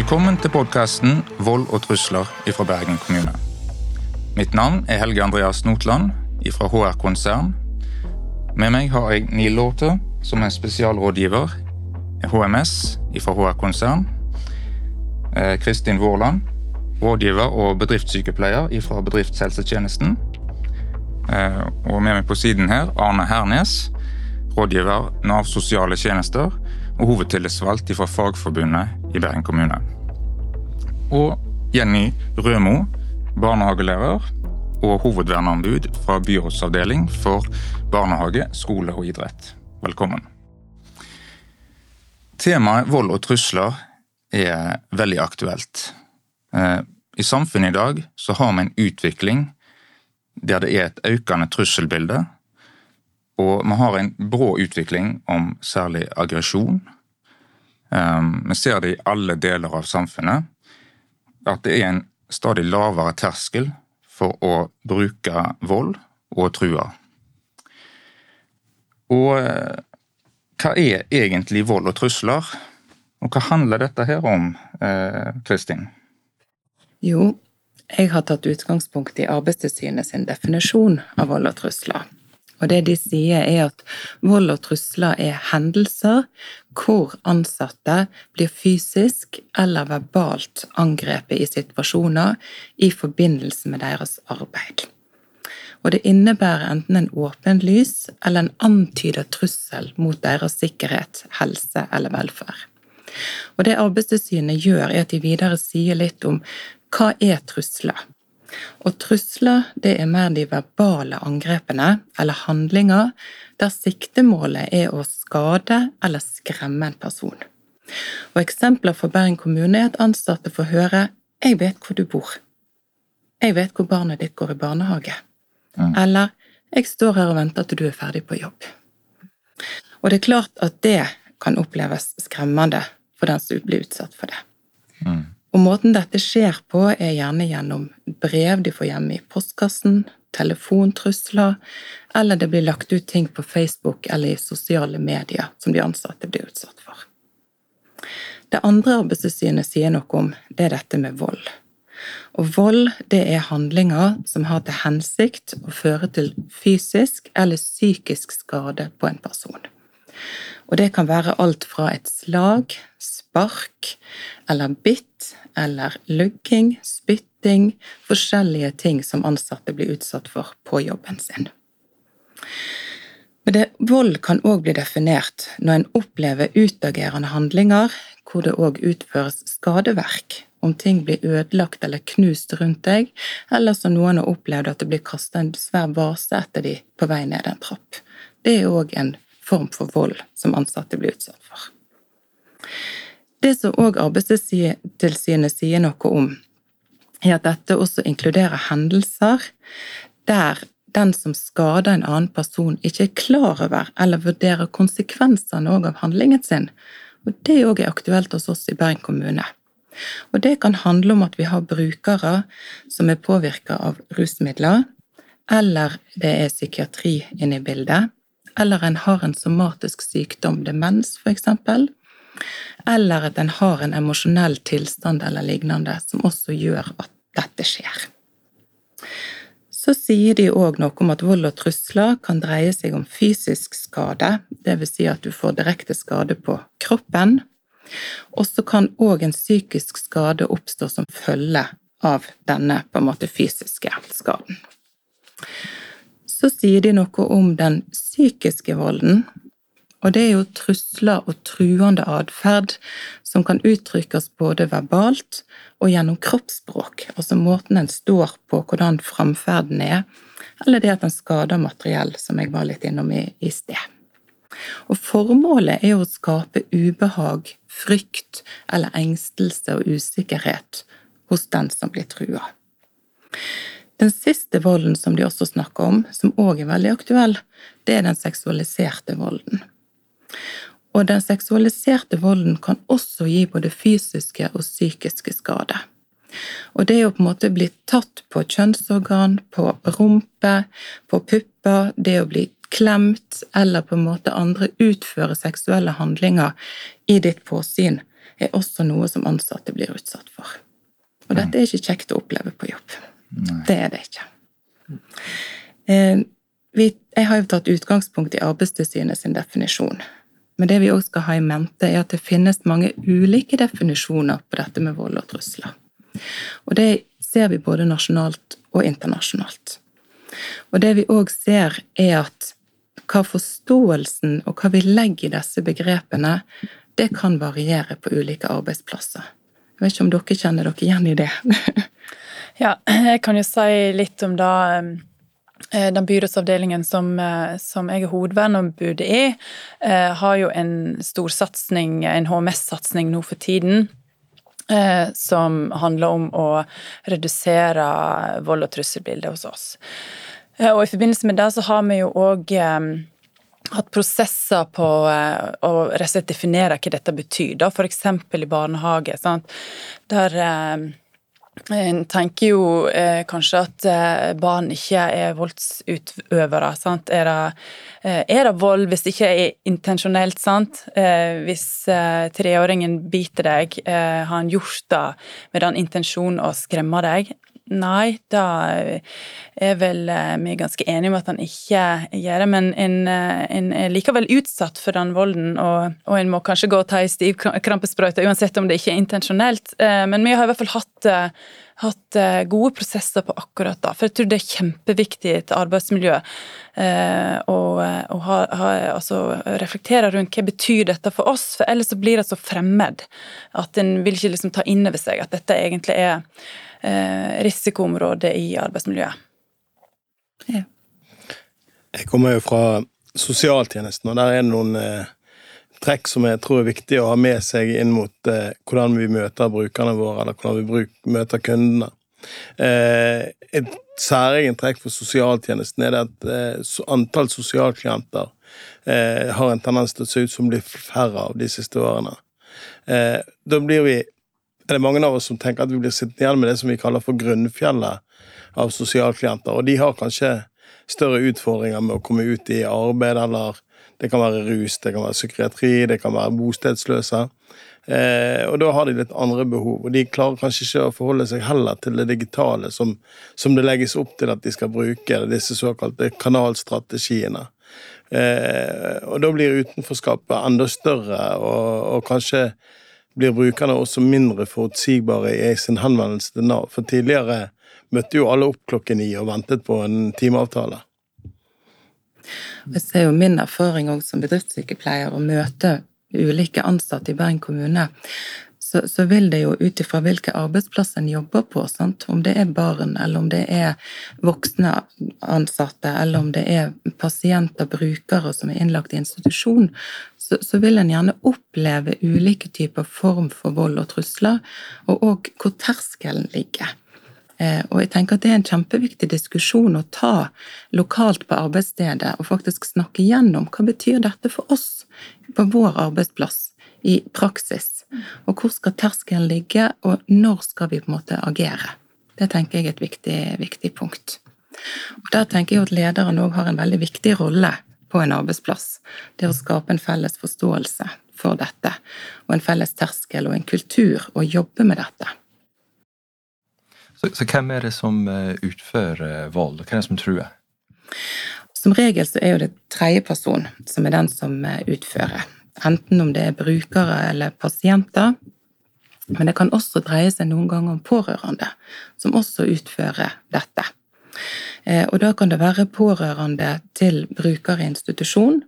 Velkommen til podkasten Vold og trusler fra Bergen kommune. Mitt navn er Helge Andreas Notland fra HR Konsern. Med meg har jeg Neil Låte, som er spesialrådgiver HMS fra HR Konsern. Eh, Kristin Vårland, rådgiver og bedriftssykepleier fra Bedriftshelsetjenesten. Eh, og med meg på siden her Arne Hernes, rådgiver Nav sosiale tjenester og hovedtillitsvalgt fra Fagforbundet i Bergen kommune. Og Jenny Rømo, barnehagelærer og hovedverneombud fra byrådsavdeling for barnehage, skole og idrett. Velkommen. Temaet vold og trusler er veldig aktuelt. Eh, I samfunnet i dag så har vi en utvikling der det er et økende trusselbilde. Og vi har en brå utvikling om særlig aggresjon, vi ser det i alle deler av samfunnet. At det er en stadig lavere terskel for å bruke vold og true. Og eh, hva er egentlig vold og trusler? Og hva handler dette her om, eh, Kristin? Jo, jeg har tatt utgangspunkt i Arbeidstilsynet sin definisjon av vold og trusler. Og det de sier, er at vold og trusler er hendelser hvor ansatte blir fysisk eller verbalt angrepet i situasjoner i forbindelse med deres arbeid. Og det innebærer enten en åpenlys eller en antydet trussel mot deres sikkerhet, helse eller velferd. Og det Arbeidstilsynet gjør, er at de videre sier litt om hva er trusler. Og trusler det er mer de verbale angrepene eller handlinger der siktemålet er å skade eller skremme en person. Og Eksempler for Bergen kommune er at ansatte får høre 'Jeg vet hvor du bor'. 'Jeg vet hvor barnet ditt går i barnehage'. Mm. Eller 'Jeg står her og venter til du er ferdig på jobb'. Og det er klart at det kan oppleves skremmende for den som blir utsatt for det. Mm. Og måten dette skjer på, er gjerne gjennom brev de får hjemme i postkassen, telefontrusler, eller det blir lagt ut ting på Facebook eller i sosiale medier som de ansatte blir utsatt for. Det andre Arbeidstilsynet sier noe om, det er dette med vold. Og vold det er handlinger som har til hensikt å føre til fysisk eller psykisk skade på en person. Og det kan være alt fra et slag, spark eller bitt eller lugging, spytting, forskjellige ting som ansatte blir utsatt for på jobben sin. Men det, vold kan òg bli definert når en opplever utagerende handlinger hvor det òg utføres skadeverk, om ting blir ødelagt eller knust rundt deg, eller som noen har opplevd at det blir kasta en svær vase etter dem på vei ned en trapp. Det er òg en form for vold som ansatte blir utsatt for. Det som òg Arbeidstilsynet sier noe om, er at dette også inkluderer hendelser der den som skader en annen person, ikke er klar over eller vurderer konsekvensene av handlingen sin. Og Det òg er aktuelt hos oss i Bergen kommune. Og Det kan handle om at vi har brukere som er påvirka av rusmidler, eller det er psykiatri inne i bildet, eller en har en somatisk sykdom, demens f.eks., eller at en har en emosjonell tilstand eller lignende som også gjør at dette skjer. Så sier de òg noe om at vold og trusler kan dreie seg om fysisk skade, dvs. Si at du får direkte skade på kroppen. Og så kan òg en psykisk skade oppstå som følge av denne måte fysiske skaden så sier de noe om den psykiske volden. Og det er jo trusler og truende atferd som kan uttrykkes både verbalt og gjennom kroppsspråk, altså måten en står på, hvordan framferden er, eller det at en skader materiell, som jeg var litt innom i, i sted. Og Formålet er å skape ubehag, frykt eller engstelse og usikkerhet hos den som blir trua. Den siste volden som de også snakker om, som òg er veldig aktuell, det er den seksualiserte volden. Og den seksualiserte volden kan også gi både fysiske og psykiske skader. Og det å på en måte bli tatt på kjønnsorgan, på rumpe, på pupper, det å bli klemt eller på en måte andre utføre seksuelle handlinger i ditt påsyn, er også noe som ansatte blir utsatt for. Og dette er ikke kjekt å oppleve på jobb. Nei. Det er det ikke. Eh, jeg har jo tatt utgangspunkt i Arbeidstilsynet sin definisjon. Men det vi òg skal ha i mente, er at det finnes mange ulike definisjoner på dette med vold og trusler. Og det ser vi både nasjonalt og internasjonalt. Og det vi òg ser, er at hva forståelsen og hva vi legger i disse begrepene, det kan variere på ulike arbeidsplasser. Jeg vet ikke om dere kjenner dere igjen i det? ja, jeg kan jo si litt om da eh, den byrådsavdelingen som, eh, som jeg er hovedverneombudet i, eh, har jo en stor satsing, en HMS-satsing nå for tiden. Som handler om å redusere vold- og trusselbildet hos oss. Eh, og i forbindelse med det så har vi jo òg eh, hatt prosesser på eh, å definere hva dette betyr, da, f.eks. i barnehage. Sant? Der en tenker jo eh, kanskje at eh, barn ikke er voldsutøvere. Sant? Er det, eh, er det vold hvis det ikke er intensjonelt? sant? hvis treåringen biter deg, har han gjort det med den intensjonen å skremme deg? Nei, da er vel eh, vi ganske enige om at han ikke gjør det. Men en, eh, en er likevel utsatt for den volden, og, og en må kanskje gå og ta ei stiv krampesprøyte uansett om det ikke er intensjonelt. Eh, men vi har i hvert fall hatt, hatt gode prosesser på akkurat da. For jeg tror det er kjempeviktig til arbeidsmiljøet å, å ha, ha, altså, reflektere rundt hva betyr dette for oss, for ellers så blir det så fremmed at en vil ikke liksom ta inn over seg at dette egentlig er eh, risikoområde i arbeidsmiljøet. Ja. Jeg kommer jo fra sosialtjenesten, og der er det noen eh, trekk som jeg tror er viktig å ha med seg inn mot eh, hvordan vi møter brukerne våre, eller hvordan vi bruk, møter kundene. Eh, et særegent trekk for sosialtjenesten er det at eh, antall sosialklienter eh, har en tendens til å se ut som blir færre av de siste årene. Eh, da blir vi er det mange av oss som tenker at vi blir sittende igjen med det som vi kaller for grunnfjellet av sosialklienter. Og de har kanskje større utfordringer med å komme ut i arbeid, eller det kan være rus, det kan være psykiatri, det kan være bostedsløse. Eh, og da har de litt andre behov, og de klarer kanskje ikke å forholde seg heller til det digitale som, som det legges opp til at de skal bruke, disse såkalte kanalstrategiene. Eh, og da blir utenforskapet enda større, og, og kanskje blir brukerne også mindre forutsigbare i sin henvendelse til Nav. For tidligere møtte jo alle opp klokken ni og ventet på en timeavtale. Jeg ser jo min erfaring også som bedriftssykepleier å møte ulike ansatte i Bergen kommune, så, så vil det jo ut ifra hvilke arbeidsplass en jobber på, sant? om det er barn, eller om det er voksne ansatte, eller om det er pasienter, brukere som er innlagt i institusjon, så, så, vil en gjerne oppleve ulike typer form for vold og trusler, og òg hvor terskelen ligger. Eh, og jeg tenker at Det er en kjempeviktig diskusjon å ta lokalt på arbeidsstedet, og faktisk snakke gjennom hva betyr dette for oss på vår arbeidsplass i praksis. Og hvor skal terskelen ligge, og når skal vi på en måte agere? Det tenker jeg er et viktig, viktig punkt. Og Der tenker jeg at lederen òg har en veldig viktig rolle på en arbeidsplass. Det å skape en felles forståelse for dette, og en felles terskel og en kultur å jobbe med dette. Så, så hvem er det som eh, utfører eh, vold, og hvem er det som truer? Som regel så er jo det tredjeperson som er den som eh, utfører. Enten om det er brukere eller pasienter. Men det kan også dreie seg noen ganger om pårørende, som også utfører dette. Eh, og da kan det være pårørende til bruker i institusjon,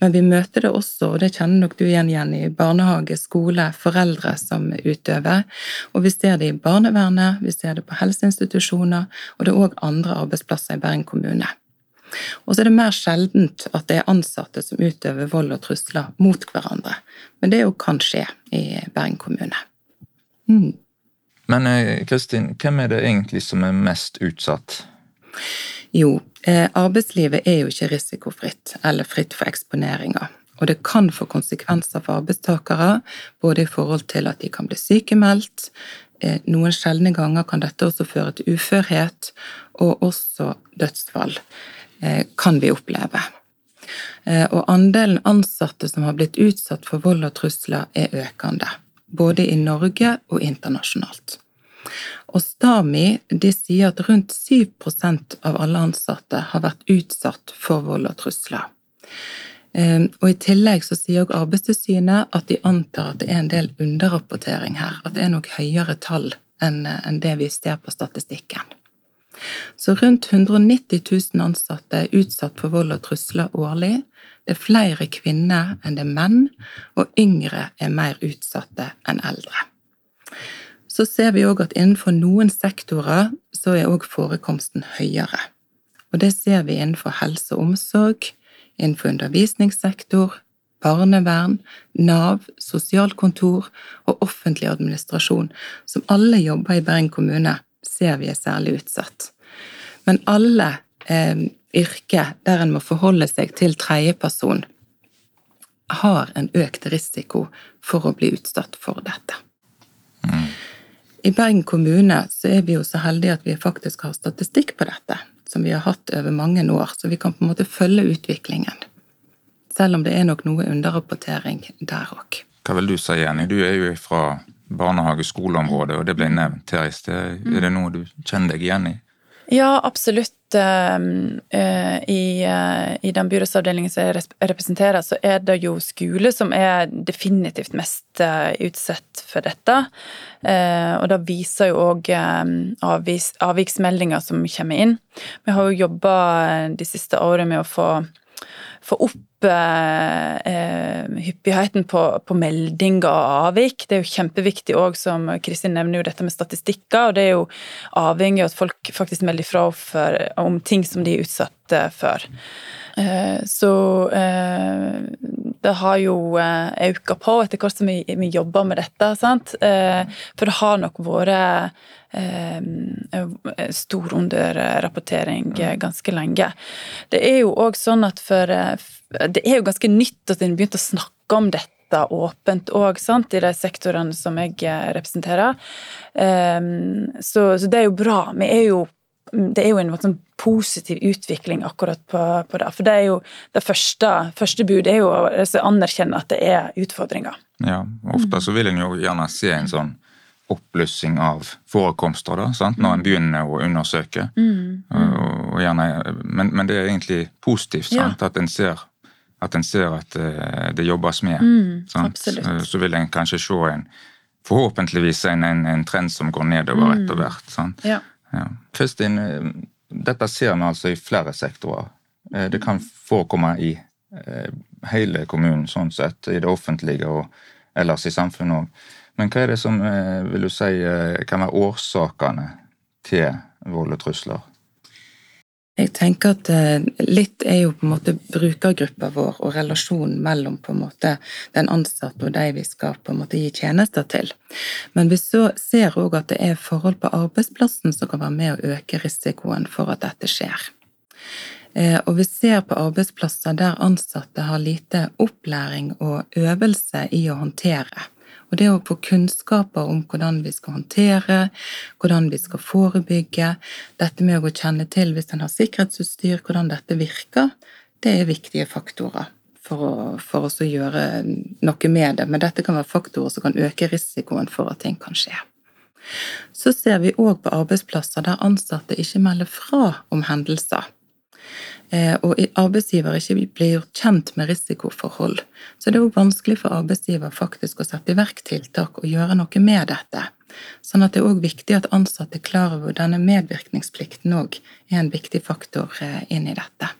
men vi møter det også, og det kjenner nok du igjen igjen i barnehage, skole, foreldre som utøver. Og vi ser det i barnevernet, vi ser det på helseinstitusjoner, og det er òg andre arbeidsplasser i Bergen kommune. Og så er det mer sjeldent at det er ansatte som utøver vold og trusler mot hverandre. Men det jo kan skje i Bergen kommune. Mm. Men eh, Kristin, hvem er det egentlig som er mest utsatt jo, eh, arbeidslivet er jo ikke risikofritt eller fritt for eksponeringer. Og det kan få konsekvenser for arbeidstakere, både i forhold til at de kan bli sykemeldt, eh, noen sjeldne ganger kan dette også føre til uførhet, og også dødsfall eh, kan vi oppleve. Og andelen ansatte som har blitt utsatt for vold og trusler, er økende. både i Norge og internasjonalt. Og STAMI de sier at rundt 7% av alle ansatte har vært utsatt for vold og trusler. Ehm, og I tillegg så sier også Arbeidstilsynet at de antar at det er en del underrapportering her. At det er nok høyere tall enn det vi ser på statistikken. Så rundt 190 000 ansatte er utsatt for vold og trusler årlig. Det er flere kvinner enn det er menn, og yngre er mer utsatte enn eldre. Så ser vi òg at innenfor noen sektorer så er òg forekomsten høyere. Og det ser vi innenfor helse og omsorg, innenfor undervisningssektor, barnevern, Nav, sosialkontor og offentlig administrasjon, som alle jobber i Bergen kommune, ser vi er særlig utsatt. Men alle eh, yrker der en må forholde seg til tredjeperson, har en økt risiko for å bli utsatt for dette. Mm. I Bergen kommune så er vi jo så heldige at vi faktisk har statistikk på dette som vi har hatt over mange år, så vi kan på en måte følge utviklingen. Selv om det er nok noe underrapportering der òg. Hva vil du si, Jenny? Du er jo fra barnehage-skoleområdet, og det ble nevnt her i sted. Er det noe du kjenner deg igjen i? Ja, absolutt. Ehm, eh, I, eh, I den byrådsavdelingen som jeg representerer, så er det jo skole som er definitivt mest eh, utsatt for dette. Og det viser jo òg ehm, avviksmeldinger som kommer inn. Vi har jo jobba de siste årene med å få få opp eh, eh, hyppigheten på, på meldinger og avvik. Det er jo kjempeviktig òg, som Kristin nevner jo dette med statistikker. og Det er jo avhengig av at folk faktisk melder ifra for, om ting som de er utsatt for. Eh, så eh, det har jo eh, økt på etter hvert som vi, vi jobber med dette. Sant? For det har nok vært stor underrapportering ganske lenge. Det er jo òg sånn at for Det er jo ganske nytt at en begynte å snakke om dette åpent òg, i de sektorene som jeg representerer. Så, så, det er jo bra. Vi er jo det er jo en sånn positiv utvikling akkurat på, på, det. For det er jo det første, første bud er jo å anerkjenne at det er utfordringer. Ja, ofte så vil en jo gjerne se en sånn oppblussing av forekomster da, sant? når en begynner å undersøke. Mm, mm. Og, gjerne, men, men, det er egentlig positivt sant? Ja. at en ser at en ser at uh, det jobbes med. Mm, absolutt. Så vil en kanskje se en forhåpentligvis en, en, en trend som går nedover etter mm. hvert. sant? Ja. Ja. Kristin, eh, dette ser vi altså i flere sektorer. Eh, det kan forekomme i eh, hele kommunen, sånn sett, i det offentlige og ellers i samfunnet òg. Men hva er det som vil du si, kan være årsakene til vold og trusler? Jeg tenker at eh, litt er jo på en måte brukergruppa vår og relasjonen mellom på en måte den ansatte og de vi skal på en måte gi tjenester til. Men vi så ser òg at det er forhold på arbeidsplassen som kan være med å øke risikoen for at dette skjer. Eh, og vi ser på arbeidsplasser der ansatte har lite opplæring og øvelse i å håndtere og det å få kunnskaper om hvordan vi skal håndtere, hvordan vi skal forebygge, dette med å kjenne til hvis en har sikkerhetsutstyr, hvordan dette virker, det er viktige faktorer for å, for å gjøre noe med det. Men dette kan være faktorer som kan øke risikoen for at ting kan skje. Så ser vi òg på arbeidsplasser der ansatte ikke melder fra om hendelser. Eh, og arbeidsgiver ikke blir gjort kjent med risikoforhold. Så det er òg vanskelig for arbeidsgiver faktisk å sette i verk tiltak og gjøre noe med dette. Sånn at det er òg viktig at ansatte er klar over denne medvirkningsplikten òg er en viktig faktor eh, inn i dette.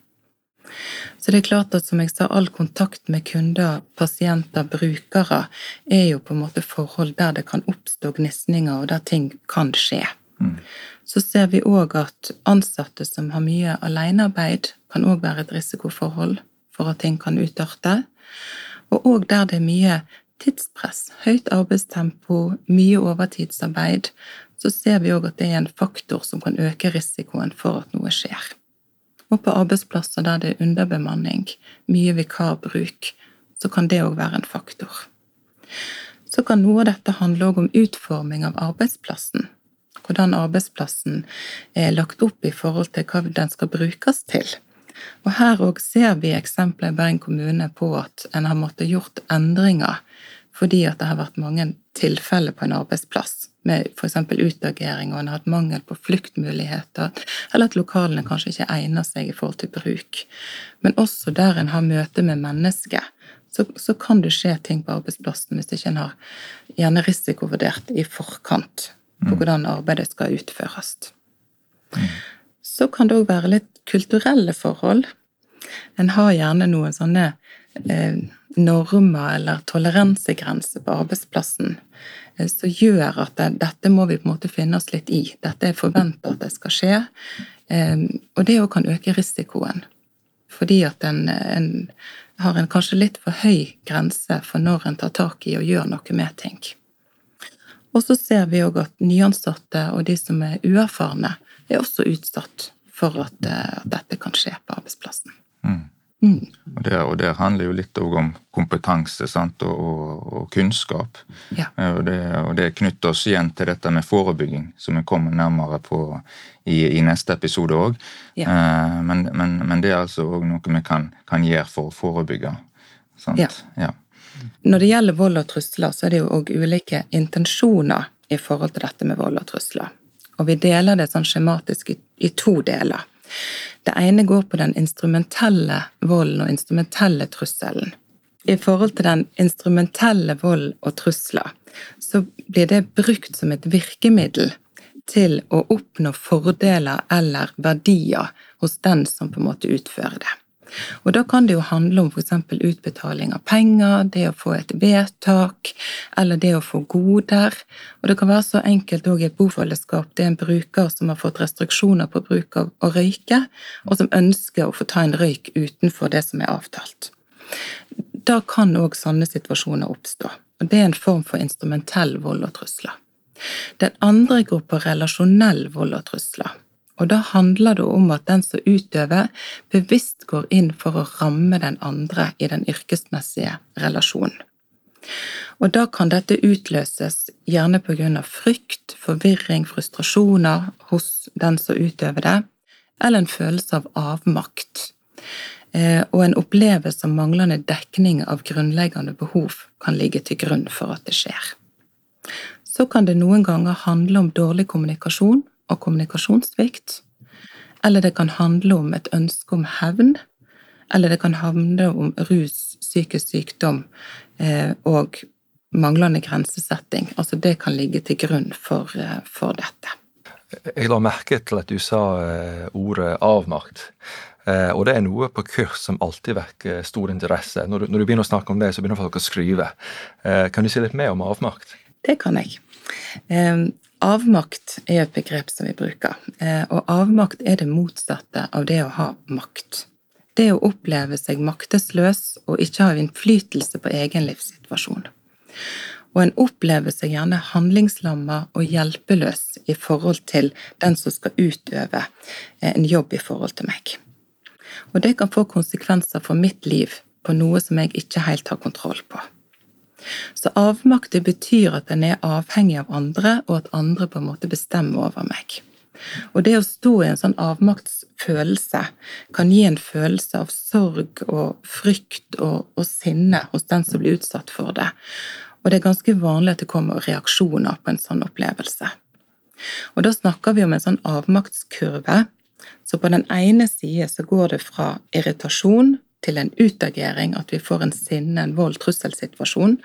Så det er klart at som jeg sa, all kontakt med kunder, pasienter, brukere er jo på en måte forhold der det kan oppstå gnisninger, og der ting kan skje. Mm. Så ser vi òg at ansatte som har mye alenearbeid, kan òg være et risikoforhold for at ting kan utarte. Og òg der det er mye tidspress, høyt arbeidstempo, mye overtidsarbeid, så ser vi òg at det er en faktor som kan øke risikoen for at noe skjer. Og på arbeidsplasser der det er underbemanning, mye vikarbruk, så kan det òg være en faktor. Så kan noe av dette handle òg om utforming av arbeidsplassen hvordan arbeidsplassen er lagt opp i forhold til hva den skal brukes til. Og Her òg ser vi eksempler i Bergen kommune på at en har måttet gjort endringer fordi at det har vært mange tilfeller på en arbeidsplass, med f.eks. utagering, og en har hatt mangel på fluktmuligheter, eller at lokalene kanskje ikke egner seg i forhold til bruk. Men også der en har møte med mennesker, så, så kan det skje ting på arbeidsplassen hvis ikke en har gjerne risikovurdert i forkant på hvordan arbeidet skal utføres. Så kan det òg være litt kulturelle forhold. En har gjerne noen sånne eh, normer eller toleransegrenser på arbeidsplassen eh, som gjør at det, dette må vi på en måte finne oss litt i. Dette er forventa at det skal skje. Eh, og det òg kan øke risikoen. Fordi at en, en har en kanskje litt for høy grense for når en tar tak i og gjør noe med ting. Og så ser vi òg at nyansatte og de som er uerfarne, er også utsatt for at, eh, at dette kan skje på arbeidsplassen. Mm. Mm. Og, det, og det handler jo litt om kompetanse sant? Og, og, og kunnskap. Ja. Eh, Og det, og det knytter oss igjen til dette med forebygging, som vi kommer nærmere på i, i neste episode òg. Ja. Men, men, men det er altså òg noe vi kan, kan gjøre for å forebygge. Sant? Ja. ja. Når det gjelder vold og trusler, så er det jo òg ulike intensjoner i forhold til dette med vold og trusler. Og vi deler det sånn skjematisk i, i to deler. Det ene går på den instrumentelle volden og instrumentelle trusselen. I forhold til den instrumentelle vold og trusler, så blir det brukt som et virkemiddel til å oppnå fordeler eller verdier hos den som på en måte utfører det. Og da kan det jo handle om f.eks. utbetaling av penger, det å få et vedtak, eller det å få goder. Og det kan være så enkelt òg i et bofellesskap. Det er en bruker som har fått restriksjoner på bruk av å røyke, og som ønsker å få ta en røyk utenfor det som er avtalt. Da kan òg sånne situasjoner oppstå. Og det er en form for instrumentell vold og trusler. Den andre gruppa relasjonell vold og trusler. Og da handler det om at den som utøver, bevisst går inn for å ramme den andre i den yrkesmessige relasjonen. Og da kan dette utløses gjerne av frykt, forvirring, frustrasjoner hos den som utøver det, eller en følelse av avmakt. Eh, og en opplevelse av manglende dekning av grunnleggende behov kan ligge til grunn for at det skjer. Så kan det noen ganger handle om dårlig kommunikasjon og kommunikasjonssvikt. Eller det kan handle om et ønske om hevn. Eller det kan handle om rus, psykisk sykdom eh, og manglende grensesetting. Altså det kan ligge til grunn for, eh, for dette. Jeg la merke til at du sa eh, ordet avmakt. Eh, og det er noe på kurs som alltid vekker stor interesse. Når du, når du begynner å snakke om det, så begynner folk å skrive. Eh, kan du si litt mer om avmakt? Det kan jeg. Avmakt er et begrep som vi bruker. Eh, og avmakt er det motsatte av det å ha makt. Det å oppleve seg maktesløs og ikke ha innflytelse på egen livssituasjon. Og en opplever seg gjerne handlingslamma og hjelpeløs i forhold til den som skal utøve eh, en jobb i forhold til meg. Og det kan få konsekvenser for mitt liv på noe som jeg ikke helt har kontroll på. Så avmakt det betyr at en er avhengig av andre, og at andre på en måte bestemmer over meg. Og det å stå i en sånn avmaktsfølelse kan gi en følelse av sorg og frykt og, og sinne hos den som blir utsatt for det. Og det er ganske vanlig at det kommer reaksjoner på en sånn opplevelse. Og da snakker vi om en sånn avmaktskurve. Så på den ene side så går det fra irritasjon til en utagering, at vi får en sinne, en vold, trusselsituasjon.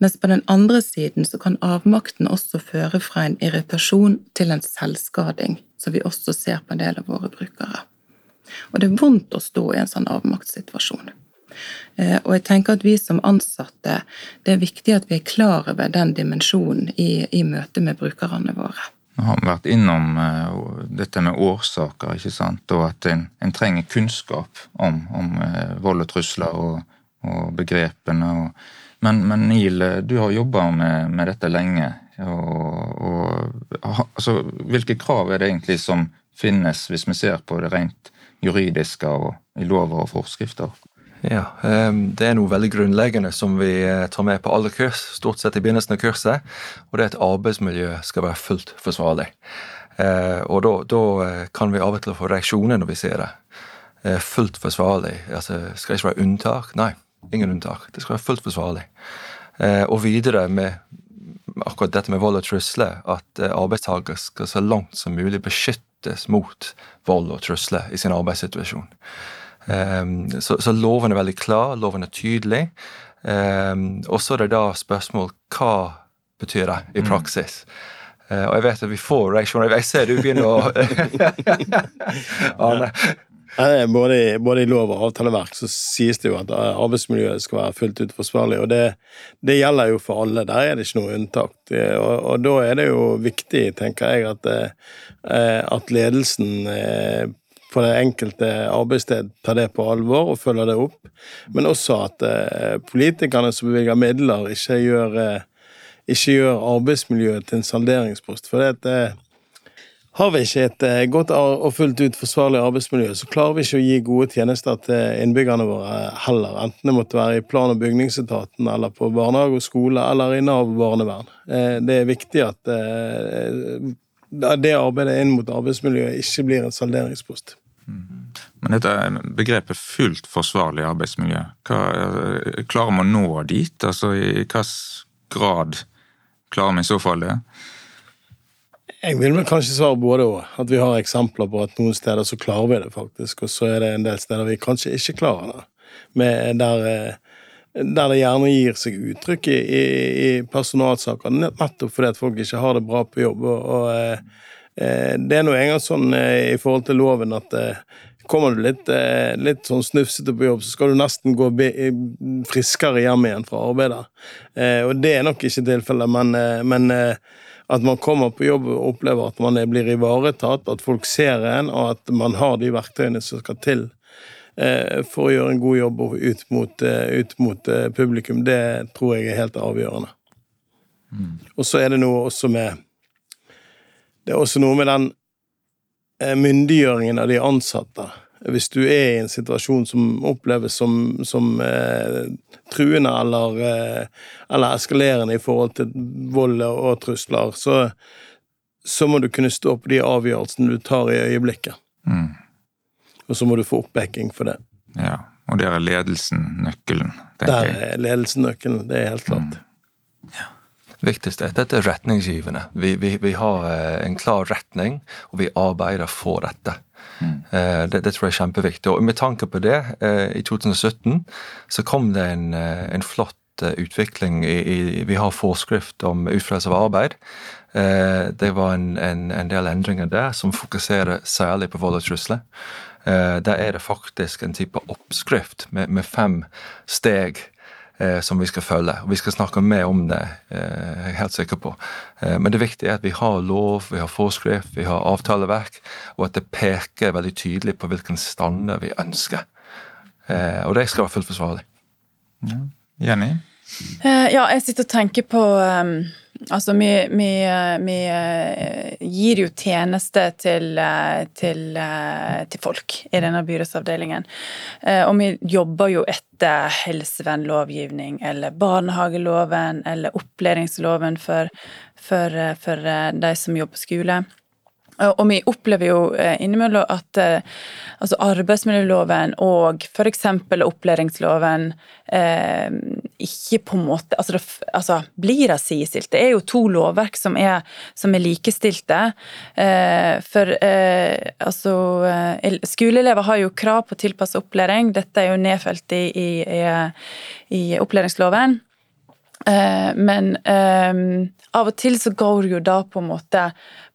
Mens på den andre siden så kan avmakten også føre fra en irritasjon til en selvskading, som vi også ser på en del av våre brukere. Og det er vondt å stå i en sånn avmaktssituasjon. Eh, og jeg tenker at vi som ansatte, det er viktig at vi er klar over den dimensjonen i, i møte med brukerne våre. Nå har vi vært innom uh, dette med årsaker, ikke sant? og at en, en trenger kunnskap om, om uh, vold og trusler og, og begrepene. Og, men, men Neil, du har jobba med, med, dette lenge. Og, altså, hvilke krav er det egentlig som finnes, hvis vi ser på det rent juridiske og i lover og forskrifter? Ja, Det er noe veldig grunnleggende som vi tar med på alle kurs, stort sett i begynnelsen av kurset. Og det er at arbeidsmiljøet skal være fullt forsvarlig. Og da, da kan vi av og til få reaksjoner når vi ser det. Fullt forsvarlig. Altså, skal det ikke være unntak? Nei, ingen unntak. Det skal være fullt forsvarlig. Og videre med akkurat dette med vold og trusler, at arbeidstaker skal så langt som mulig beskyttes mot vold og trusler i sin arbeidssituasjon. Um, så, så, loven er veldig klar, loven er tydelig. Um, og så er det da spørsmål hva betyr det i mm. praksis. Uh, og jeg vet at vi får reaksjoner. Jeg ser du begynner å Arne. Både, både, i lov og avtaleverk så sies det jo at arbeidsmiljøet skal være fullt ut forsvarlig, og det, det gjelder jo for alle. Der er det ikke noe unntak. Og, og da er det jo viktig, tenker jeg, at, uh, at ledelsen på det enkelte arbeidssted tar det på alvor og følger det opp, men også at politikerne som bevilger midler, ikke gjør ikke gjør arbeidsmiljøet til en salderingspost. For det, eh, har vi ikke et eh, godt og fullt ut forsvarlig arbeidsmiljø, så klarer vi ikke å gi gode tjenester til innbyggerne våre heller. Enten det måtte være i plan- og bygningsetaten, eller på barnehage og skole, eller i Nav barnevern. Eh, det er viktig at det arbeidet inn mot arbeidsmiljøet ikke blir en salderingspost. Mm. Men dette begrepet fullt forsvarlig arbeidsmiljø, hva, klarer man å nå dit? Altså i hvilken grad Klarer vi i så fall det? Jeg vil vel kanskje svare både òg. At vi har eksempler på at noen steder så klarer vi det faktisk, og så er det en del steder vi kanskje ikke klarer det. Med, der, eh, der, det gjerne gir seg uttrykk i, i, i personalsaker, nettopp fordi at folk ikke har det bra på jobb. og, og eh, eh det er nå engang sånn eh, i forhold til loven at kommer du litt, litt sånn snufsete på jobb, så skal du nesten gå friskere hjem igjen fra arbeidet. Og det er nok ikke tilfellet, men, men at man kommer på jobb og opplever at man blir ivaretatt, at folk ser en, og at man har de verktøyene som skal til for å gjøre en god jobb ut mot, ut mot publikum, det tror jeg er helt avgjørende. Mm. Og så er det noe også med Det er også noe med den Eh, myndiggjøringen av de ansatte. Hvis du er i en situasjon som oppleves som, som eh, truende eller, eh, eller, eskalerende i forhold til vold og trusler, så, så, må du kunne stå på de avgjørelsene du tar i øyeblikket. Mm. Og så må du få oppbacking for det. Ja, Og der er ledelsen nøkkelen? Der er ledelsen nøkkelen, det er helt klart. Mm. Ja viktigste er at dette er retningsgivende. Vi, vi, vi, har eh, en klar retning, og vi arbeider for dette. Mm. Eh, det, det, tror jeg er kjempeviktig. Og med tanke på det, eh, i 2017 så kom det en, en flott utvikling i, i, Vi har forskrift om utførelse av arbeid. Det var en, en, en, del endringer der som fokuserer særlig på vold og trusler. Der er det faktisk en type oppskrift med, med fem steg eh, som vi skal følge. Og Vi skal snakke mer om det, eh, jeg er helt sikker på. Eh, men det viktige er at vi har lov, vi har forskrift, vi har avtaleverk, og at det peker veldig tydelig på hvilken standard vi ønsker. Eh, og det skal være fullt forsvarlig. Ja. Jenny? Eh, ja, jeg sitter og tenker på um Altså, vi, vi, vi, eh, gir jo tjenester til, eh, til, eh, til, folk i denne byrådsavdelingen. Og vi jobber jo etter helsevernlovgivning eller barnehageloven eller opplæringsloven for, for, for de som jobber på skole. Og vi opplever jo eh, innimellom at eh, altså arbeidsmiljøloven og f.eks. opplæringsloven eh, ikke på en måte altså, det, altså blir det sidestilt. Det er jo to lovverk som er, som er likestilte. Eh, for eh, altså Skoleelever har jo krav på tilpasset opplæring. Dette er jo nedfelt i, i, i, i opplæringsloven. Eh, men av og til så går det jo da på en måte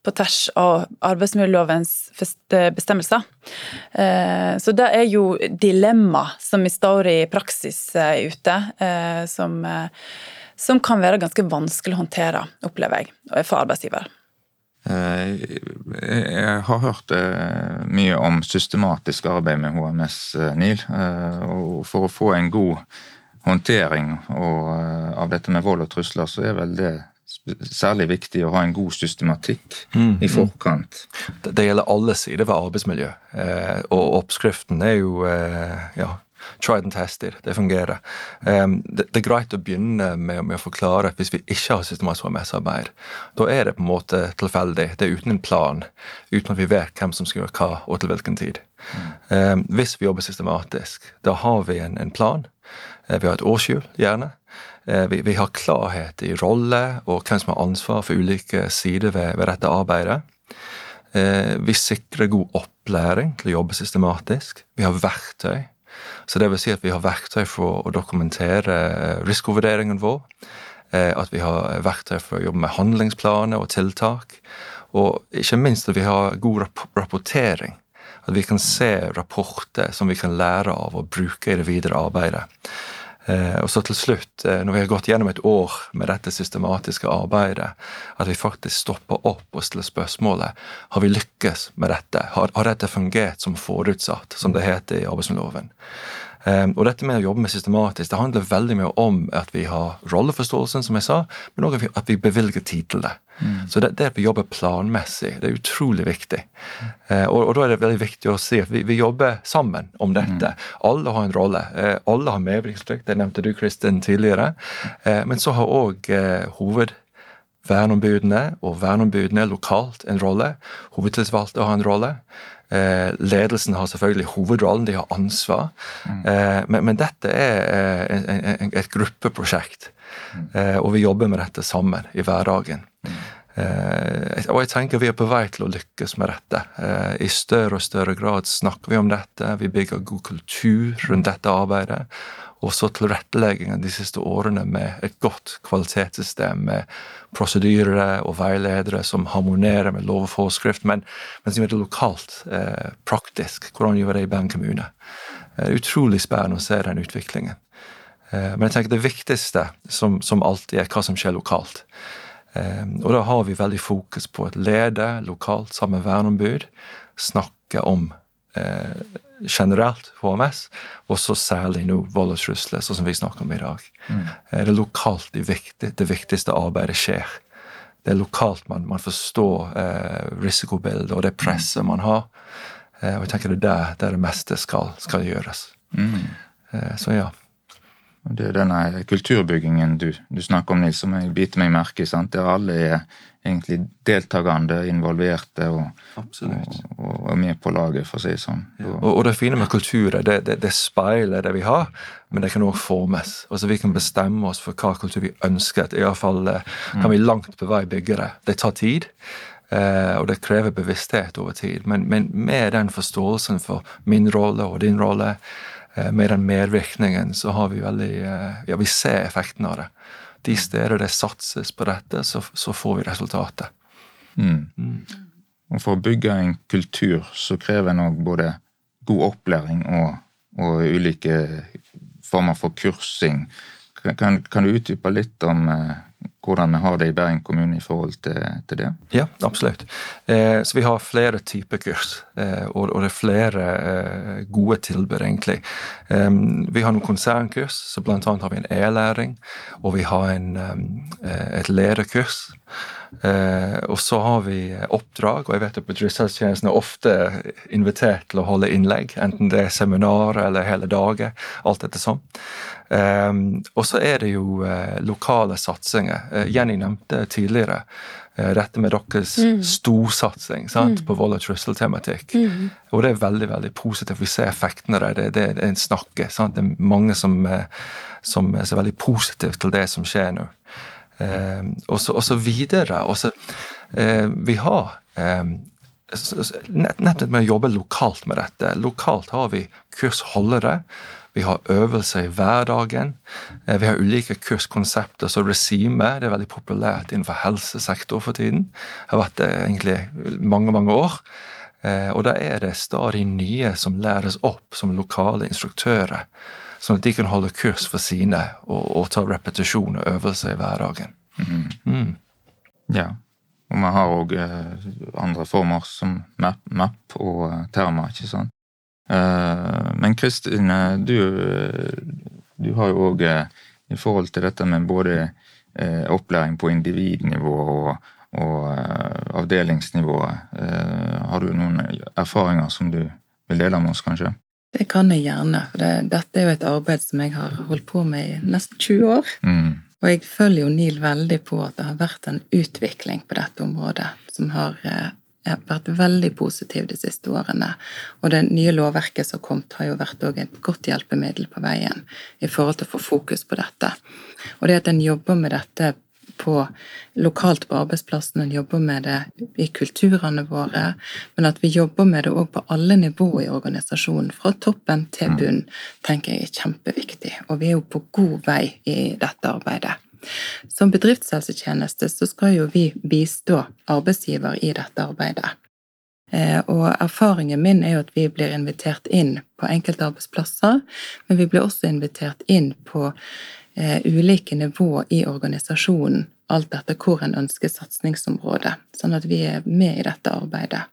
på tvers av arbeidsmiljølovens bestemmelser. Eh, så det er jo dilemma som vi står i praksis eh, ute, eh, som, som kan være ganske vanskelig å håndtere, opplever jeg, for arbeidsgiver. Jeg har hørt mye om systematisk arbeid med HMS, NIL. Og for å få en god håndtering av dette med vold og trusler, så er vel det særlig viktig å ha en god systematikk mm, i forkant. Det, det, gjelder alle sider ved arbeidsmiljø. Eh, og oppskriften er jo eh, ja, tried and tested. Det fungerer. Um, det, det, er greit å begynne med, med, å forklare at hvis vi ikke har systematisk HMS-arbeid, da er det på en måte tilfeldig. Det er uten en plan, uten at vi vet hvem som skal gjøre hva og til hvilken tid. Um, hvis vi jobber systematisk, da har vi en, en plan. Vi har et årshjul, gjerne. Vi, vi, har klarhet i rolle og hvem som har ansvar for ulike sider ved, ved dette arbeidet. Vi sikrer god opplæring til å jobbe systematisk. Vi har verktøy. Så det vil si at vi har verktøy for å dokumentere risikovurderingen vår. At vi har verktøy for å jobbe med handlingsplaner og tiltak. Og ikke minst at vi har god rapportering. At vi kan se rapporter som vi kan lære av og bruke i det videre arbeidet. Eh, og så til slutt, eh, når vi har gått gjennom et år med dette systematiske arbeidet, at vi faktisk stopper opp og stiller spørsmålet har vi lykkes med dette. Har, har dette fungert som forutsatt, som det heter i arbeidsmiljøloven? Um, og dette med å jobbe med systematisk det handler veldig mye om at vi har rolleforståelsen, som jeg sa, men også at vi bevilger tid til det. Mm. Så det, det, at vi jobber planmessig, det er utrolig viktig. Uh, og, og, da er det veldig viktig å si at vi, vi jobber sammen om dette. Mm. Alle har en rolle. Eh, alle har medvirkningsplikt, det nevnte du, Kristin, tidligere. Eh, men så har òg hoved verneombudene og verneombudene lokalt en rolle. Hovedtillitsvalgte har en rolle. Eh, ledelsen har selvfølgelig hovedrollen, de har ansvar. Mm. Eh, men, men, dette er eh, et gruppeprosjekt, mm. og vi jobber med dette sammen i hverdagen. Mm. Og jeg tenker vi er på vei til å lykkes med dette. I større og større grad snakker vi om dette. Vi bygger god kultur rundt dette arbeidet og så tilretteleggingen de siste årene med et godt kvalitetssystem med prosedyrer og veiledere som harmonerer med lov og forskrift, men, men som er det lokalt, eh, praktisk. Hvordan gjør det i Bergen kommune? Det er utrolig spennende å se den utviklingen. Eh, men jeg tenker det viktigste, som, som, alltid, er hva som skjer lokalt. Eh, og da har vi veldig fokus på et lede lokalt sammen med verneombud, snakke om eh, generelt HMS, og så særlig nå vold og trusler, sånn som vi snakker om i dag. Mm. Det er lokalt det, viktig, det, viktigste arbeidet skjer. Det er lokalt man, man forstår eh, risikobildet og det presset man har. Eh, og jeg tenker det er der, der det meste skal, skal gjøres. Mm. Eh, så ja. Det er denne kulturbyggingen du, du snakker om, Nils, som jeg biter meg merke i. Der alle er egentlig deltakende, involverte og, og, og, med på laget, for å si det sånn. Ja. Og, og, det fine med kultur det, det, det speiler det vi har, men det kan òg formes. Altså Vi kan bestemme oss for hva kultur vi ønsker. Iallfall eh, kan vi langt på vei bygge det. Det tar tid. Eh, og det krever bevissthet over tid. Men, men med den forståelsen for min rolle og din rolle, med den medvirkningen så har vi veldig eh, Ja, vi ser effekten av det. De steder det satses på dette, så, så får vi resultatet. Mm. Mm. Og For å bygge en kultur så krever en òg både god opplæring og, og, ulike former for kursing. Kan, kan du utdype litt om eh, hvordan vi har det i Bergen kommune i forhold til, til det? Ja, absolutt. Eh, så vi har flere typer kurs, eh, og, og, det er flere eh, gode tilbud, egentlig. vi har noen konsernkurs, så annet har vi en e-læring, og vi har en, eh, et lederkurs. Eh, og så har vi oppdrag, og jeg vet at bedriftshelsetjenesten er ofte invitert til å holde innlegg, enten det er seminar eller hele dager, alt etter sånn. Um, og så er det jo uh, lokale satsinger. Uh, Jenny nevnte tidligere uh, dette med deres mm. storsatsing sant, mm. på vold og trusseltematikk. Mm. Og det er veldig veldig positivt. Vi ser effektene av det. Det, er en snakke. Sant? Det er mange som, som ser veldig positivt til det som skjer nå. Um, og, så, og så videre. Og så, vi har um, Nettopp med å jobbe lokalt med dette. Lokalt har vi kursholdere vi har øvelser i hverdagen. Eh, vi har ulike kurskonsepter. Så regime det er veldig populært innenfor helsesektor for tiden. Det har vært det egentlig mange, mange år. Eh, og da er det stadig nye som læres opp som lokale instruktører. Sånn at de kan holde kurs for sine og, og ta repetisjon og øvelser i hverdagen. Mm. Mm. Ja. Og vi har òg eh, andre former som MAP, MAP og Terma, ikke sant? Eh, men Kristin, du, du har jo òg eh, i forhold til dette med både eh, opplæring på individnivå og, og avdelingsnivå, har du noen erfaringer som du vil dele med oss, kanskje? Det kan jeg gjerne. for det, Dette er jo et arbeid som jeg har holdt på med i nesten 20 år. Mm. Og jeg følger jo NIL veldig på at det har vært en utvikling på dette området som har har vært veldig positiv de siste årene. Og det nye lovverket som har kommet, har jo vært et godt hjelpemiddel på veien i forhold til å få fokus på dette. Og det at en jobber med dette på, lokalt på arbeidsplassen, en jobber med det i kulturene våre, men at vi jobber med det òg på alle nivåer i organisasjonen, fra toppen til bunn, tenker jeg er kjempeviktig. Og vi er jo på god vei i dette arbeidet. Som bedriftshelsetjeneste så skal jo vi bistå arbeidsgiver i dette arbeidet. Eh, og erfaringen min er jo at vi blir invitert inn på enkelte arbeidsplasser, men vi blir også invitert inn på eh, ulike nivå i organisasjonen, alt etter hvor en ønsker satsingsområde, sånn at vi er med i dette arbeidet.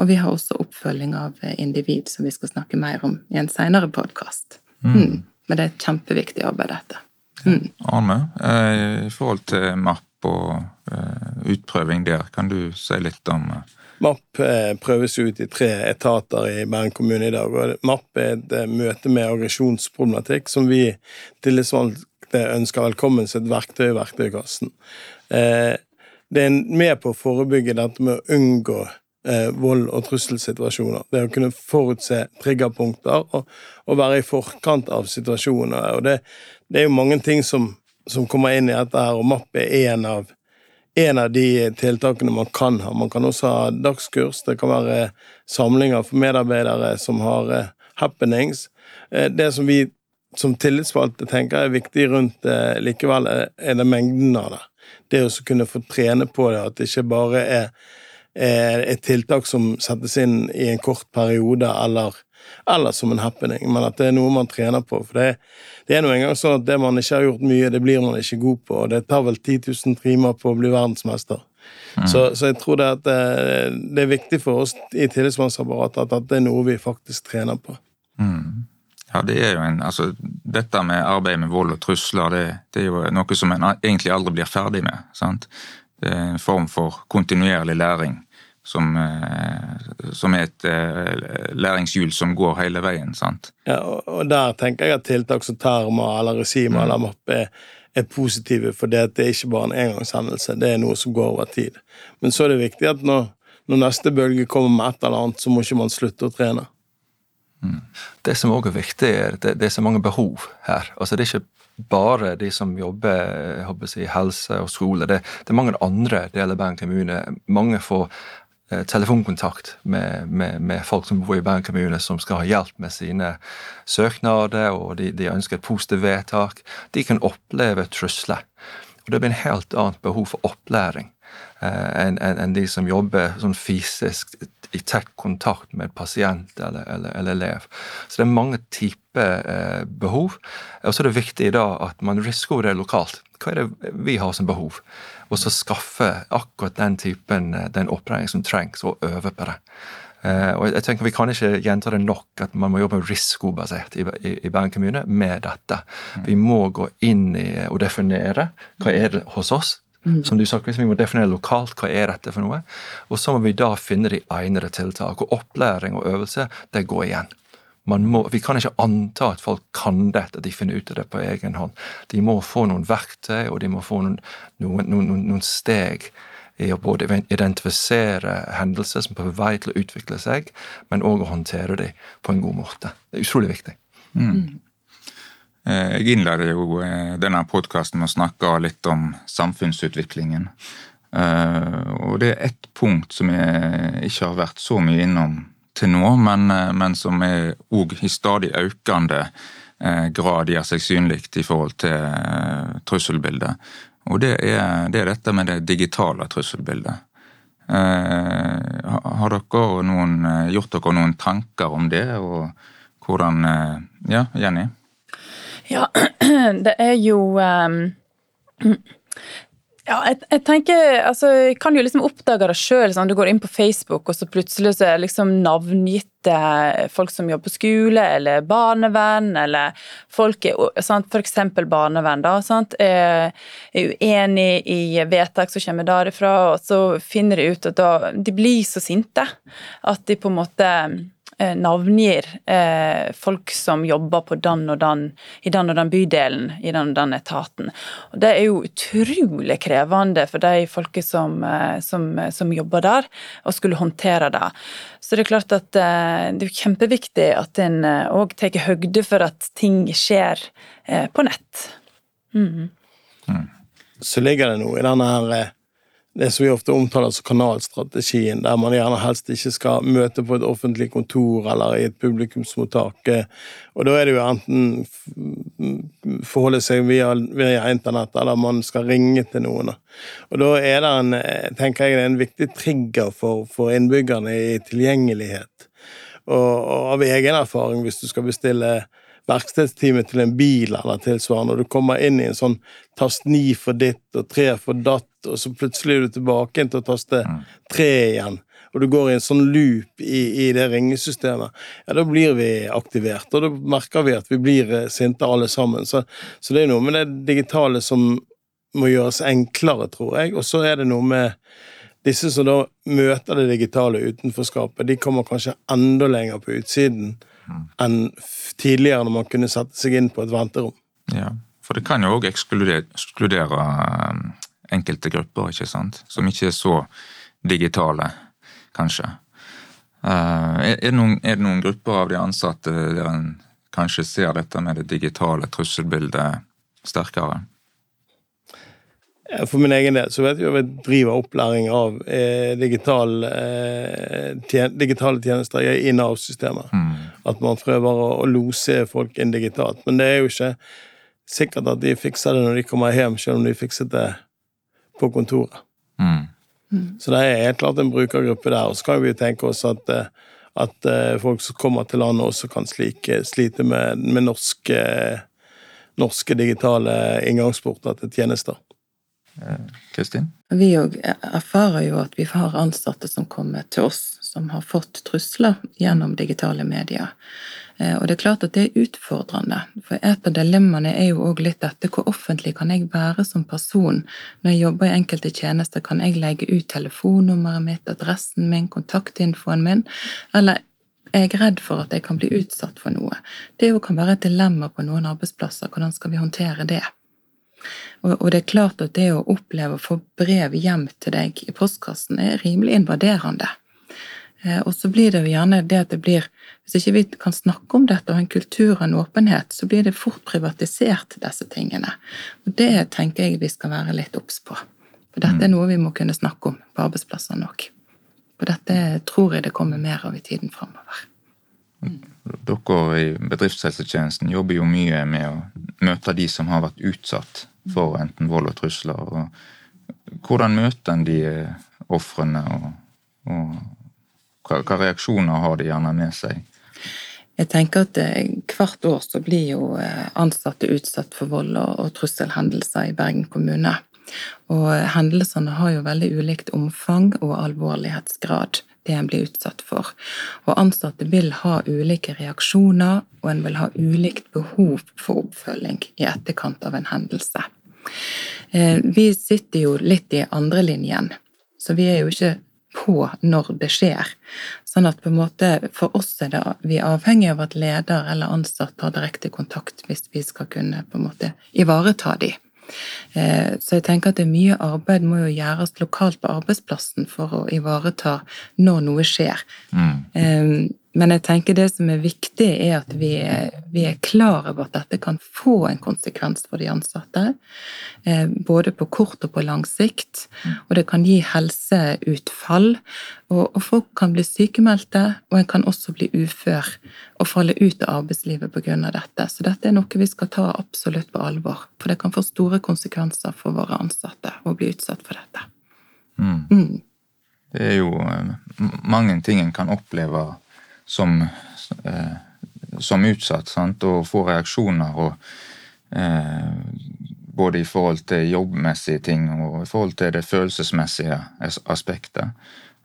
Og vi har også oppfølging av eh, individ, som vi skal snakke mer om i en seinere podkast. Mm. Mm. Men det er et kjempeviktig arbeid, dette. Mm. Arne, eh, i forhold til MAP og eh, utprøving der, kan du si litt om eh? MAP prøves ut i tre etater i Bergen kommune i dag. og MAP er et møte med aggresjonsproblematikk som vi tillitsvalgte ønsker velkommen som et verktøy i verktøykassen. Det er med på å forebygge dette med å unngå vold- og trusselsituasjoner. Det å kunne forutse triggerpunkter og, og være i forkant av situasjoner. og det, det er jo mange ting som, som kommer inn i dette her, og MAP er en av, en av de tiltakene man kan ha. Man kan også ha dagskurs, det kan være samlinger for medarbeidere som har eh, happenings. Eh, det som vi som tillitsvalgte tenker er viktig rundt uh, likevel, er, er det mengden av det. Det å kunne få trene på det, at det ikke bare er et tiltak som settes inn i en kort periode, eller, eller som en happening, men at det er noe man trener på. For det, det er nå engang sånn at det man ikke har gjort mye, det blir man ikke god på. og Det tar vel 10 000 timer på å bli verdensmester. Mm. Så, så, jeg tror det, det, eh, det, er viktig for oss i tillitsmannsapparatet at, at det er noe vi faktisk trener på. Mm. Ja, det er jo en, altså, Dette med arbeid med vold og trusler det, det, er jo noe som en egentlig aldri blir ferdig med. sant? Det er en form for kontinuerlig læring som, eh, som, er et eh, læringshjul som går hele veien. sant? Ja, og Der tenker jeg at tiltak som terma eller regime mm. eller MAP er, er positive, for det, det er ikke bare en engangshendelse, det er noe som går over tid. Men så er det viktig at når, når neste bølge kommer med et eller annet, så må ikke man slutte å trene. Mm. Det som òg er viktig, er det, det er så mange behov her. Altså Det er ikke bare de som jobber i helse og skole. Det, det, er mange andre deler av Bergen kommune. Mange får Eh, telefonkontakt med, med, med, folk som bor i Bergen kommune, som skal ha hjelp med sine søknader, og de, de ønsker et positivt vedtak. De kan oppleve trusler. Og Det blir en helt annet behov for opplæring eh, enn en, en de som jobber sånn fysisk i tett kontakt med pasient eller, eller, eller elev. Så det er mange typer eh, behov. Og så er det viktig da at man risikoer det lokalt. Hva er det vi har som behov? og så skaffe akkurat den typen eh, den opplæring som trengs, og øve på det. Eh, og jeg tenker Vi kan ikke gjenta det nok at man må jobbe risikobasert i, i, i Bergen kommune med dette. Mm. Vi må gå inn i og definere hva er det hos oss. Mm. Som du sa, Vi må definere lokalt hva er dette for noe. Og så må vi da finne de egnede tiltak. Og opplæring og øvelse det går igjen må, vi kan ikke anta at folk kan dette, at de finner ut av det på egen hånd. De må få noen verktøy, og de må få noen, noen, noen, noen steg i å både identifisere hendelser som er på vei til å utvikle seg, men òg å håndtere dem på en god måte. Det er utrolig viktig. Mm. Eh, jeg innleder jo eh, denne podkasten med å snakke litt om samfunnsutviklingen. Eh, og det er ett punkt som jeg ikke har vært så mye innom til nå, men, men som er òg i stadig økende grad gjør seg synlig i forhold til trusselbildet. Og det er, det er, dette med det digitale trusselbildet. Har dere noen, gjort dere noen tanker om det, og hvordan Ja, Jenny? Ja, det er jo um ja, jeg, jeg, tenker, altså, jeg kan jo liksom oppdage det sjøl. Sånn, du går inn på Facebook, og så plutselig så er liksom navngitte folk som jobber på skole, eller barnevern, eller folk er sant, F.eks. barnevern da, sant, er, er uenig i vedtak som kommer derifra, og så finner de ut at da, de blir så sinte at de på en måte eh, navngir eh, folk som jobber på den og den, i den og den bydelen, i den og den etaten. Og Det er jo utrolig krevende for de folket som, eh, som, som, jobber der, å skulle håndtere det. Så det er klart at eh, det er kjempeviktig at en òg tar høgde for at ting skjer eh, på nett. Mm. Mm. Så ligger det noe i denne her det som vi ofte omtaler som kanalstrategien, der man gjerne helst ikke skal møte på et offentlig kontor eller i et publikumsmottak. Og da er det jo enten forholde seg via, via internett, eller man skal ringe til noen. Og da er det en, tenker jeg, en viktig trigger for, for innbyggerne i tilgjengelighet. Og, og av egen erfaring, hvis du skal bestille verkstedstime til en bil eller tilsvarende, og du kommer inn i en sånn tast ni for ditt og tre for datt, og så plutselig er du tilbake inn til å taste mm. tre igjen, og du går i en sånn loop i, i det ringesystemet, ja, da blir vi aktivert, og da merker vi at vi blir eh, sinte alle sammen. Så, så det er noe med det digitale som må gjøres enklere, tror jeg, og så er det noe med disse som da møter det digitale utenforskapet, de kommer kanskje enda lenger på utsiden. Enn tidligere, når man kunne sette seg inn på et venterom. Ja, for det kan jo òg ekskludere, ekskludere um, enkelte grupper, ikke sant, som ikke er så digitale, kanskje. Uh, er, det noen, er, det noen, grupper av de ansatte der en kanskje ser dette med det digitale trusselbildet sterkere? For min egen del så vet vi at vi driver opplæring av eh, digital, eh, tjen digitale tjenester i Nav-systemet. Mm. At man prøver å, å, lose folk inn digitalt. Men det er jo ikke sikkert at de fikser det når de kommer hjem, selv om de fikset det på kontoret. Mm. Mm. Så det er helt klart en brukergruppe der. Og så kan vi jo tenke oss at, eh, at eh, folk som kommer til landet, også kan slike, slite med, med norske, norske digitale inngangsporter til tjenester. Kristin? Vi òg erfarer jo at vi har ansatte som kommer til oss som har fått trusler gjennom digitale medier. Eh, og det er klart at det er utfordrende. For et av dilemmaene er jo òg litt dette hvor offentlig kan jeg være som person? Når jeg jobber i enkelte tjenester, kan jeg legge ut telefonnummeret mitt, adressen min, kontaktinfoen min? Eller er jeg redd for at jeg kan bli utsatt for noe? Det kan være et dilemma på noen arbeidsplasser. Hvordan skal vi håndtere det? Og, det er klart at det å oppleve å få brev hjem til deg i postkassen er rimelig invaderende. Eh, og så blir det jo gjerne det at det blir Hvis ikke vi kan snakke om dette og ha en kultur og en åpenhet, så blir det fort privatisert, disse tingene. Og det tenker jeg vi skal være litt obs på. For dette er mm. noe vi må kunne snakke om på arbeidsplassene òg. For dette tror jeg det kommer mer av i tiden framover. Dere i bedriftshelsetjenesten jobber jo mye med å møte de som har vært utsatt for enten vold og trusler. Og hvordan møter en de ofrene, og, og hva, reaksjoner har de gjerne med seg? Jeg tenker at eh, Hvert år så blir jo eh, ansatte utsatt for vold og, og trusselhendelser i Bergen kommune. Og hendelsene har jo veldig ulikt omfang og alvorlighetsgrad det en blir utsatt for. Og ansatte vil ha ulike reaksjoner, og en vil ha ulikt behov for oppfølging i etterkant av en hendelse. Eh, vi sitter jo litt i andrelinjen, så vi er jo ikke på når det skjer. Sånn at på en måte for oss er det, vi er avhengig av at leder eller ansatt har direkte kontakt hvis vi skal kunne på en måte ivareta dem. Eh, så jeg tenker at det er mye arbeid må jo gjøres lokalt på arbeidsplassen for å ivareta når noe skjer. Mm. Men jeg tenker det som er viktig, er at vi er, vi er klar over at dette kan få en konsekvens for de ansatte. Eh, både på kort og på lang sikt. Og det kan gi helseutfall. Og, og folk kan bli sykemeldte, og en kan også bli ufør og falle ut av arbeidslivet pga. dette. Så dette er noe vi skal ta absolutt på alvor. For det kan få store konsekvenser for våre ansatte å bli utsatt for dette. Mm. Mm. Det er jo eh, mange ting en kan oppleve som, eh, som utsatt, sant? og få reaksjoner. og eh, Både i forhold til jobbmessige ting og i forhold til det følelsesmessige aspektet.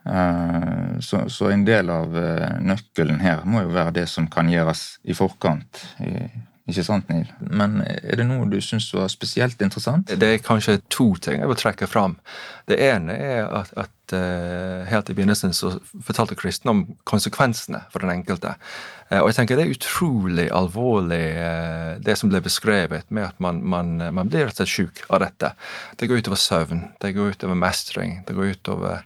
Eh, så, så, en del av eh, nøkkelen her må jo være det som kan gjøres i forkant. I, Ikke sant, Neil? Men er det noe du syns var spesielt interessant? Det er kanskje to ting jeg vil trekke fram. Det ene er at, at uh, helt i begynnelsen så fortalte kristne om konsekvensene for den enkelte. Uh, og jeg tenker det er utrolig alvorlig uh, det som ble beskrevet med at man, man, man blir rett og slett syk av dette. Det går utover søvn, det går utover mestring, det går utover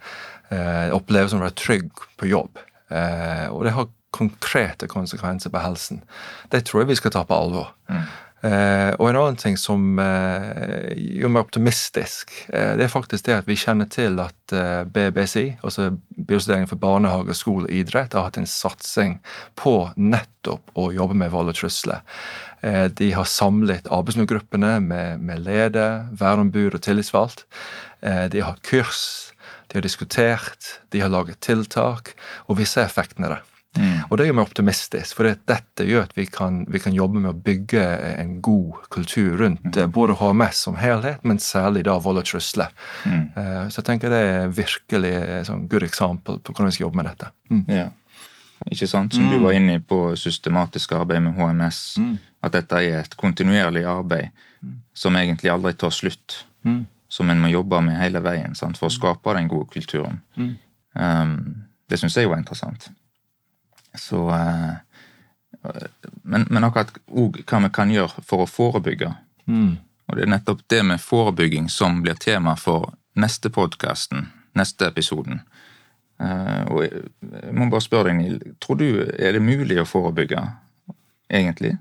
opplevelsen av å være trygg på jobb. og det har konkrete konsekvenser på helsen. Det tror jeg vi skal ta på alvor. Mm. Eh, og en annen ting som eh, gjør meg optimistisk, eh, det er faktisk det at vi kjenner til at eh, BBCI, altså Biostuderingen for barnehage, skole og idrett, har hatt en satsing på nettopp å jobbe med vold og trusler. Eh, de har samlet arbeidsmiljøgruppene med, med leder, værombud og tillitsvalgt. Eh, de har hatt kurs, de har diskutert, de har laget tiltak, og vi ser effektene av det. Mm. Og det gjør meg optimistisk, for dette gjør at vi kan, vi kan, jobbe med å bygge en god kultur rundt mm. Eh, både HMS som helhet, men særlig da vold og trusler. Mm. Uh, så jeg tenker det er virkelig et sånn good example på hvordan vi skal jobbe med dette. Mm. Ja. Ikke sant, Som du mm. var inne på systematisk arbeid med HMS, mm. at dette er et kontinuerlig arbeid som egentlig aldri tar slutt. Som en må jobbe med hele veien sant, for å skape den gode kulturen. Um, det syns jeg var interessant. Så eh, Men, men akkurat òg hva vi kan gjøre for å forebygge. Mm. Og det er nettopp det med forebygging som blir tema for neste podkasten, neste episoden. Uh, og jeg, jeg, må bare spørre deg, Neil, tror du er det mulig å forebygge, egentlig?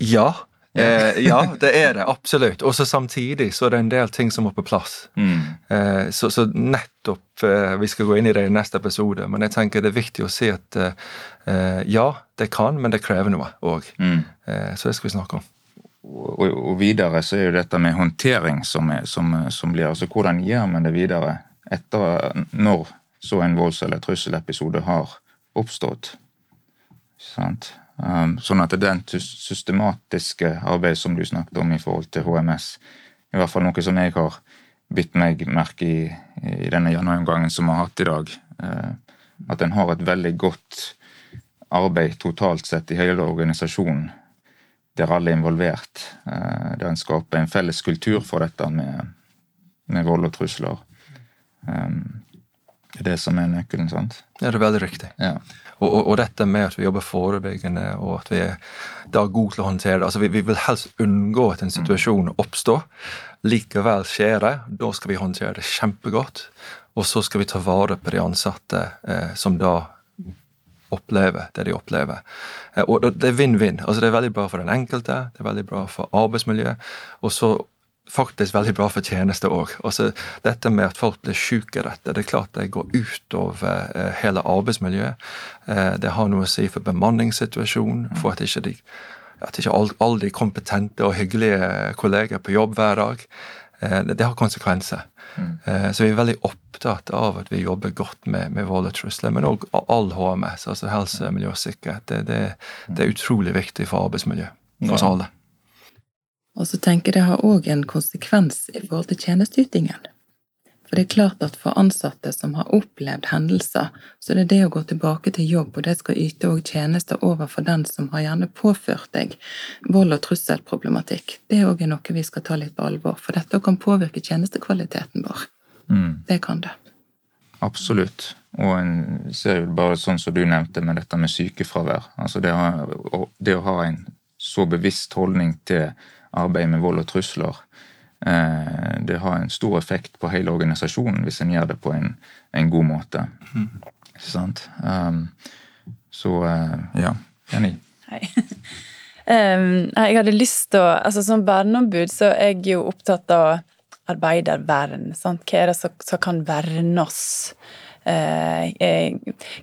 Ja. Eh, ja, det er det absolutt. Og så samtidig så er det en del ting som må på plass. Mm. Eh, så, så, nettopp eh, Vi skal gå inn i det i neste episode, men jeg tenker det er viktig å si at eh, ja, det kan, men det krever noe òg. Mm. Eh, så det skal vi snakke om. Og, og, videre så er jo dette med håndtering som, er, som, som blir altså Hvordan gjør man det videre etter når så en volds- eller trusselepisode har oppstått? Sant? Um, sånn at den systematiske arbeidet som du snakket om i forhold til HMS, i hvert fall noe som jeg har bitt meg merke i i denne gjennomgangen som vi har hatt i dag, uh, at en har et veldig godt arbeid totalt sett i hele organisasjonen, der alle er involvert. Uh, der en skaper en felles kultur for dette med, med vold og trusler. Um, det er det som er nøkkelen, sant? Ja, det er veldig riktig. Ja. Og, og, og, dette med at vi jobber forebyggende og at vi er da gode til å håndtere det. altså Vi, vi vil helst unngå at en mm. situasjon oppstår. Likevel skjer det. Da skal vi håndtere det kjempegodt. Og så skal vi ta vare på de ansatte eh, som da opplever det de opplever. Eh, og det er vinn-vinn. altså Det er veldig bra for den enkelte, det er veldig bra for arbeidsmiljøet. Og så faktisk veldig bra for tjenester òg. Dette med at folk blir syke dette, det er klart det går utover eh, hele arbeidsmiljøet. Eh, det har noe å si for bemanningssituasjonen, for at ikke de at ikke alle de kompetente og hyggelige kolleger på jobb hver dag. Eh, det, det har konsekvenser. Mm. Så vi er veldig opptatt av at vi jobber godt med, med vold og trusler, men òg all HMS, altså helse, miljø og sikkerhet. Det, det, det er utrolig viktig for arbeidsmiljøet for oss alle. Og så tenker jeg det har òg en konsekvens i forhold til tjenesteytingen. For det er klart at for ansatte som har opplevd hendelser, så er det det å gå tilbake til jobb, og det skal yte òg tjenester overfor den som har gjerne påført deg vold- og trusselproblematikk. Det er òg noe vi skal ta litt på alvor, for dette kan påvirke tjenestekvaliteten vår. Mm. Det kan det. Absolutt. Og en ser jo bare sånn som du nevnte med dette med sykefravær. Altså det, å, det å ha en så bevisst holdning til arbeid med vold og trusler. Eh, det har en stor effekt på hele organisasjonen hvis en gjør det på en, en god måte. Mm. Sant? Um, så eh, ja, enig. Hei. Um, jeg hadde lyst til å altså Som verneombud så er jeg jo opptatt av arbeidervern. Sant? Hva er det som, som kan verne oss? Eh, eh,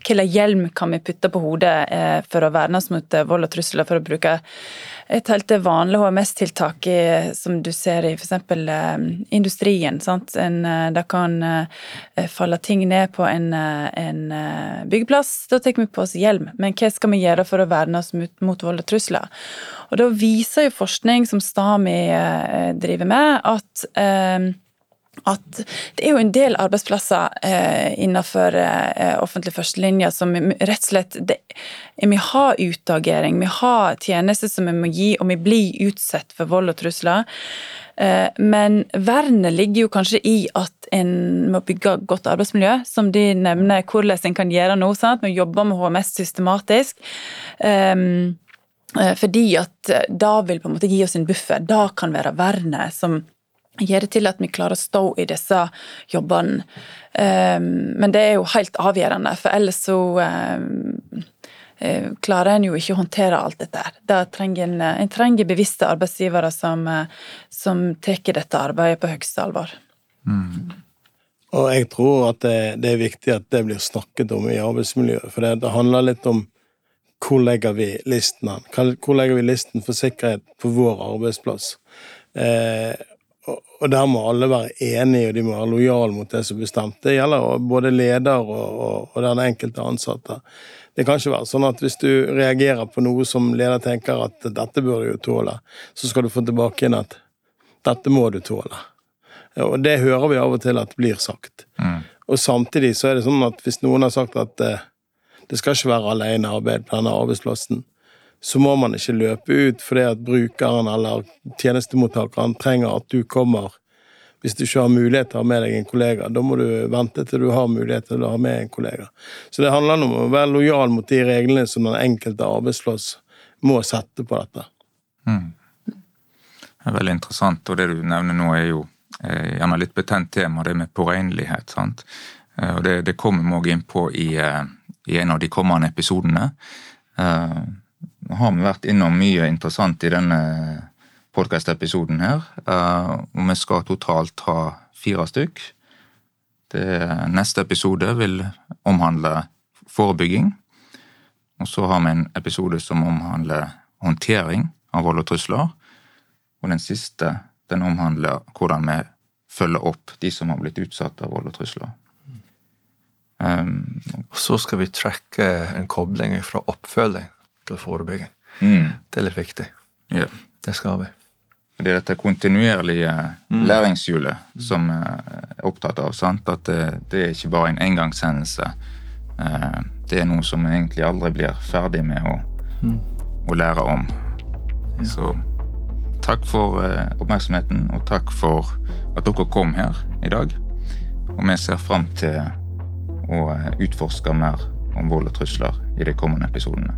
hvilken hjelm kan vi putte på hodet eh, for å verne oss mot vold og trusler, for å bruke et helt vanlig HMS-tiltak som du ser i f.eks. industrien. Sant? En, det kan falle ting ned på en, en byggeplass. Da tar vi på oss hjelm. Men hva skal vi gjøre for å verne oss mot, mot vold og trusler? Og da viser jo forskning som STAMI driver med, at at det er jo en del arbeidsplasser eh, innenfor eh, offentlig førstelinje som rett og slett det, Vi har utagering, vi har tjenester som vi må gi, og vi blir utsatt for vold og trusler. Eh, men vernet ligger jo kanskje i at en må bygge godt arbeidsmiljø, som de nevner hvordan en kan gjøre noe. Sant? Vi jobber med HMS systematisk. Um, fordi at da vil på en måte gi oss en buffer. Da kan være vernet som gjør det til at vi klarer å stå i disse jobbene. Um, men det er jo helt avgjørende, for ellers så um, klarer en jo ikke å håndtere alt dette. her. trenger en, en, trenger bevisste arbeidsgivere som, som tar dette arbeidet på høyeste alvor. Mm. Og jeg tror at det, det, er viktig at det blir snakket om i arbeidsmiljøet. For det, det handler litt om hvor legger vi listen an? Hvor legger vi listen for sikkerhet på vår arbeidsplass? Eh, og der må alle være enige, og de må være lojale mot det som er bestemt. Det gjelder både leder og, og, og, den enkelte ansatte. Det kan ikke være sånn at hvis du reagerer på noe som leder tenker at dette bør du jo tåle, så skal du få tilbake inn at dette må du tåle. Og det hører vi av og til at blir sagt. Mm. Og samtidig så er det sånn at hvis noen har sagt at eh, det skal ikke være alenearbeid på denne arbeidsplassen, så må man ikke løpe ut fordi at brukeren eller tjenestemottakeren trenger at du kommer hvis du ikke har mulighet til å ha med deg en kollega. Da må du vente til du har mulighet til å ha med en kollega. Så det handler om å være lojal mot de reglene som den enkelte arbeidsplass må sette på dette. Mm. Det er veldig interessant, og det du nevner nå er jo eh, gjerne litt betent tema, det med påregnelighet. sant? Eh, og det, det kommer vi òg inn på i, eh, i, en av de kommende episodene. Eh, har vi vært innom mye interessant i denne podkast-episoden her. Eh, og vi skal totalt ha fire stykk. Det neste episode vil omhandle forebygging. Og så har vi en episode som omhandler håndtering av vold og trusler. Og den siste den omhandler hvordan vi følger opp de som har blitt utsatt av vold og trusler. Um, så skal vi trekke en kobling fra oppfølging til forebygging. Mm. Det er litt viktig. Ja. Det skal vi. Det er dette kontinuerlige mm. læringshjulet som er opptatt av. Sant? At det, det, er ikke bare en engangshendelse. Eh, det er noe som vi egentlig aldri blir ferdig med å, mm. å lære om. Ja. Så takk for eh, oppmerksomheten, og takk for at dere kom her i dag. Og vi ser fram til å eh, utforske mer om vold og trusler i de kommende episodene.